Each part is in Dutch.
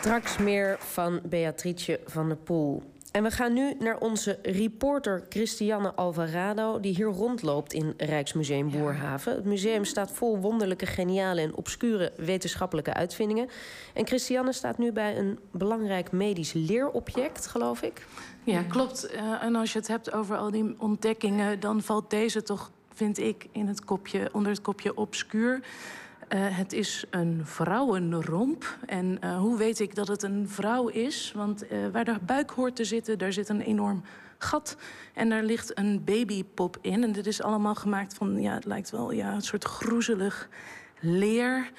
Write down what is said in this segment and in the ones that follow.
Straks meer van Beatrice van der Poel. En we gaan nu naar onze reporter Christiane Alvarado... die hier rondloopt in Rijksmuseum Boerhaven. Het museum staat vol wonderlijke, geniale en obscure wetenschappelijke uitvindingen. En Christiane staat nu bij een belangrijk medisch leerobject, geloof ik. Ja, klopt. Uh, en als je het hebt over al die ontdekkingen... dan valt deze toch, vind ik, in het kopje, onder het kopje obscuur... Uh, het is een vrouwenromp. En uh, hoe weet ik dat het een vrouw is? Want uh, waar de buik hoort te zitten, daar zit een enorm gat. En daar ligt een babypop in. En dit is allemaal gemaakt van, ja, het lijkt wel ja, een soort groezelig leer.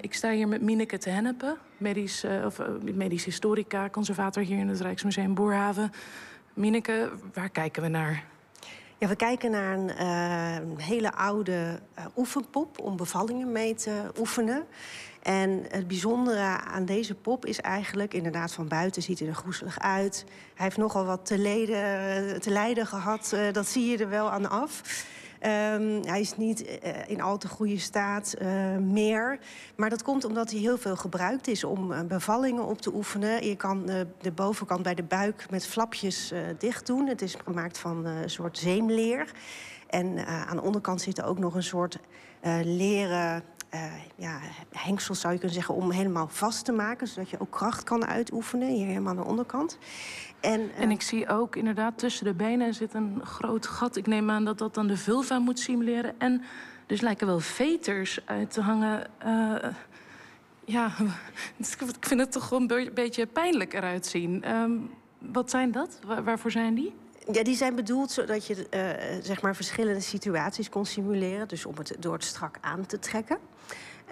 ik sta hier met Mineke te Hennepen, medisch, of, medisch historica, conservator hier in het Rijksmuseum Boerhaven. Mineke, waar kijken we naar? We kijken naar een uh, hele oude uh, oefenpop om bevallingen mee te oefenen. En het bijzondere aan deze pop is eigenlijk, inderdaad van buiten ziet hij er groezelig uit. Hij heeft nogal wat te, te lijden gehad, uh, dat zie je er wel aan af. Um, hij is niet uh, in al te goede staat uh, meer. Maar dat komt omdat hij heel veel gebruikt is om bevallingen op te oefenen. Je kan de bovenkant bij de buik met flapjes dicht doen. Het is gemaakt van een soort zeemleer. En aan de onderkant zit er ook nog een soort leren ja, hengsels zou je kunnen zeggen, om helemaal vast te maken. Zodat je ook kracht kan uitoefenen, hier helemaal aan de onderkant. En, uh... en ik zie ook inderdaad tussen de benen zit een groot gat. Ik neem aan dat dat dan de vulva moet simuleren. En dus lijken wel veters uit te hangen. Uh, ja, ik vind het toch gewoon een beetje pijnlijk eruit zien. Um, wat zijn dat? Waar, waarvoor zijn die? Ja, die zijn bedoeld zodat je uh, zeg maar verschillende situaties kon simuleren. Dus om het door het strak aan te trekken.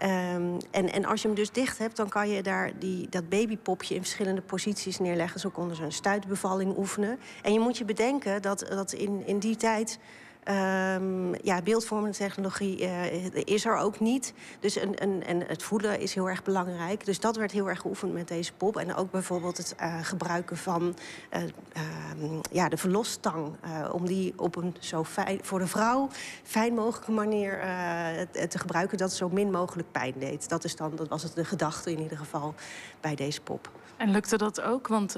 Um, en, en als je hem dus dicht hebt, dan kan je daar die, dat babypopje in verschillende posities neerleggen. Zo konden ze een stuitbevalling oefenen. En je moet je bedenken dat, dat in, in die tijd Um, ja, beeldvormende technologie uh, is er ook niet. Dus een, een, en het voelen is heel erg belangrijk. Dus dat werd heel erg geoefend met deze pop. En ook bijvoorbeeld het uh, gebruiken van uh, ja, de verlosstang. om die op een zo fijn, voor de vrouw fijn mogelijke manier te gebruiken... dat zo min mogelijk pijn deed. Dat, is dan, dat was het de gedachte in ieder geval bij deze pop. En lukte dat ook? Want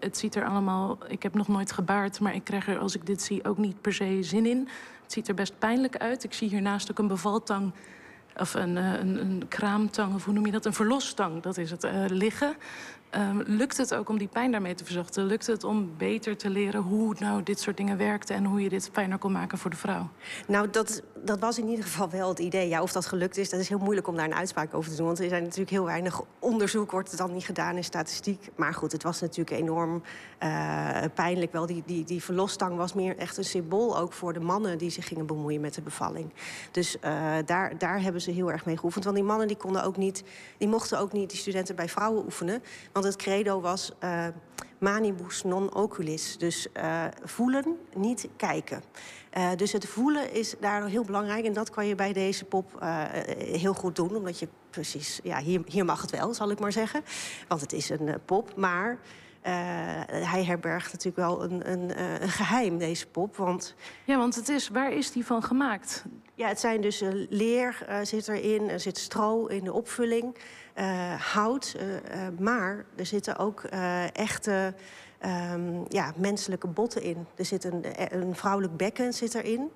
het ziet er allemaal... Ik heb nog nooit gebaard, maar ik krijg er als ik dit zie ook niet per se zin in. Het ziet er best pijnlijk uit. Ik zie hiernaast ook een bevaltang of een, eh, een, een kraamtang, of hoe noem je dat? Een verlostang, dat is het, uh, liggen. Um, lukt het ook om die pijn daarmee te verzachten? Lukt het om beter te leren hoe nou dit soort dingen werkte... en hoe je dit fijner kon maken voor de vrouw? Nou, dat, dat was in ieder geval wel het idee. Ja, of dat gelukt is, dat is heel moeilijk om daar een uitspraak over te doen. Want er zijn natuurlijk heel weinig onderzoek, wordt het dan niet gedaan in statistiek. Maar goed, het was natuurlijk enorm uh, pijnlijk wel. Die, die, die verlosstang was meer echt een symbool ook voor de mannen... die zich gingen bemoeien met de bevalling. Dus uh, daar, daar hebben ze heel erg mee geoefend. Want die mannen die konden ook niet, die mochten ook niet die studenten bij vrouwen oefenen... Want het credo was uh, manibus non oculis. Dus uh, voelen, niet kijken. Uh, dus het voelen is daar heel belangrijk. En dat kan je bij deze pop heel goed doen. Omdat je precies, ja, hier, hier mag het wel, zal ik maar zeggen. Want het is een pop. Maar hij herbergt natuurlijk wel een, een, een, geheim, deze pop. Want... Ja, want het is, waar is die van gemaakt? Ja, het zijn dus uh, leer uh, zit erin, er zit stro in de opvulling, hout. maar er zitten ook echte um, ja, menselijke botten in. Er zit een, een vrouwelijk bekken zit erin.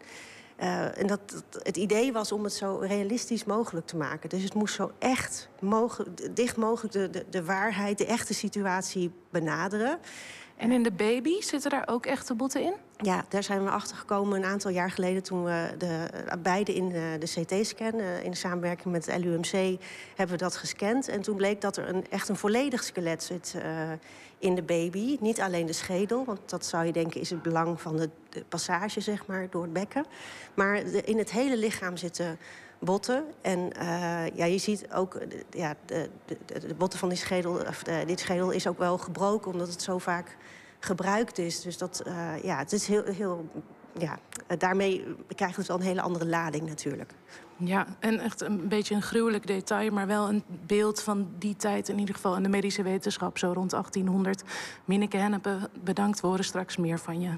En dat, het idee was om het zo realistisch mogelijk te maken. Dus het moest zo echt mogelijk, dicht mogelijk de, de waarheid, de echte situatie benaderen. En in de baby zitten daar ook echte botten in? Ja, daar zijn we achter gekomen een aantal jaar geleden toen we de, beide in de, de CT-scan, uh, in samenwerking met het LUMC, hebben we dat gescand. En toen bleek dat er een, echt een volledig skelet zit uh, in de baby. Niet alleen de schedel, want dat zou je denken is het belang van de, de passage zeg maar, door het bekken. Maar in het hele lichaam zitten botten. En uh, ja, je ziet ook, ja, de, de, de botten van die schedel, of de, dit schedel is ook wel gebroken, omdat het zo vaak gebruikt is. Dus dat, ja, het is heel, heel ja, daarmee krijgt het wel een hele andere lading natuurlijk. Ja, en echt een beetje een gruwelijk detail, maar wel een beeld van die tijd, in ieder geval in de medische wetenschap, zo rond 1800. Minneke Hennepe, bedankt. We horen straks meer van je.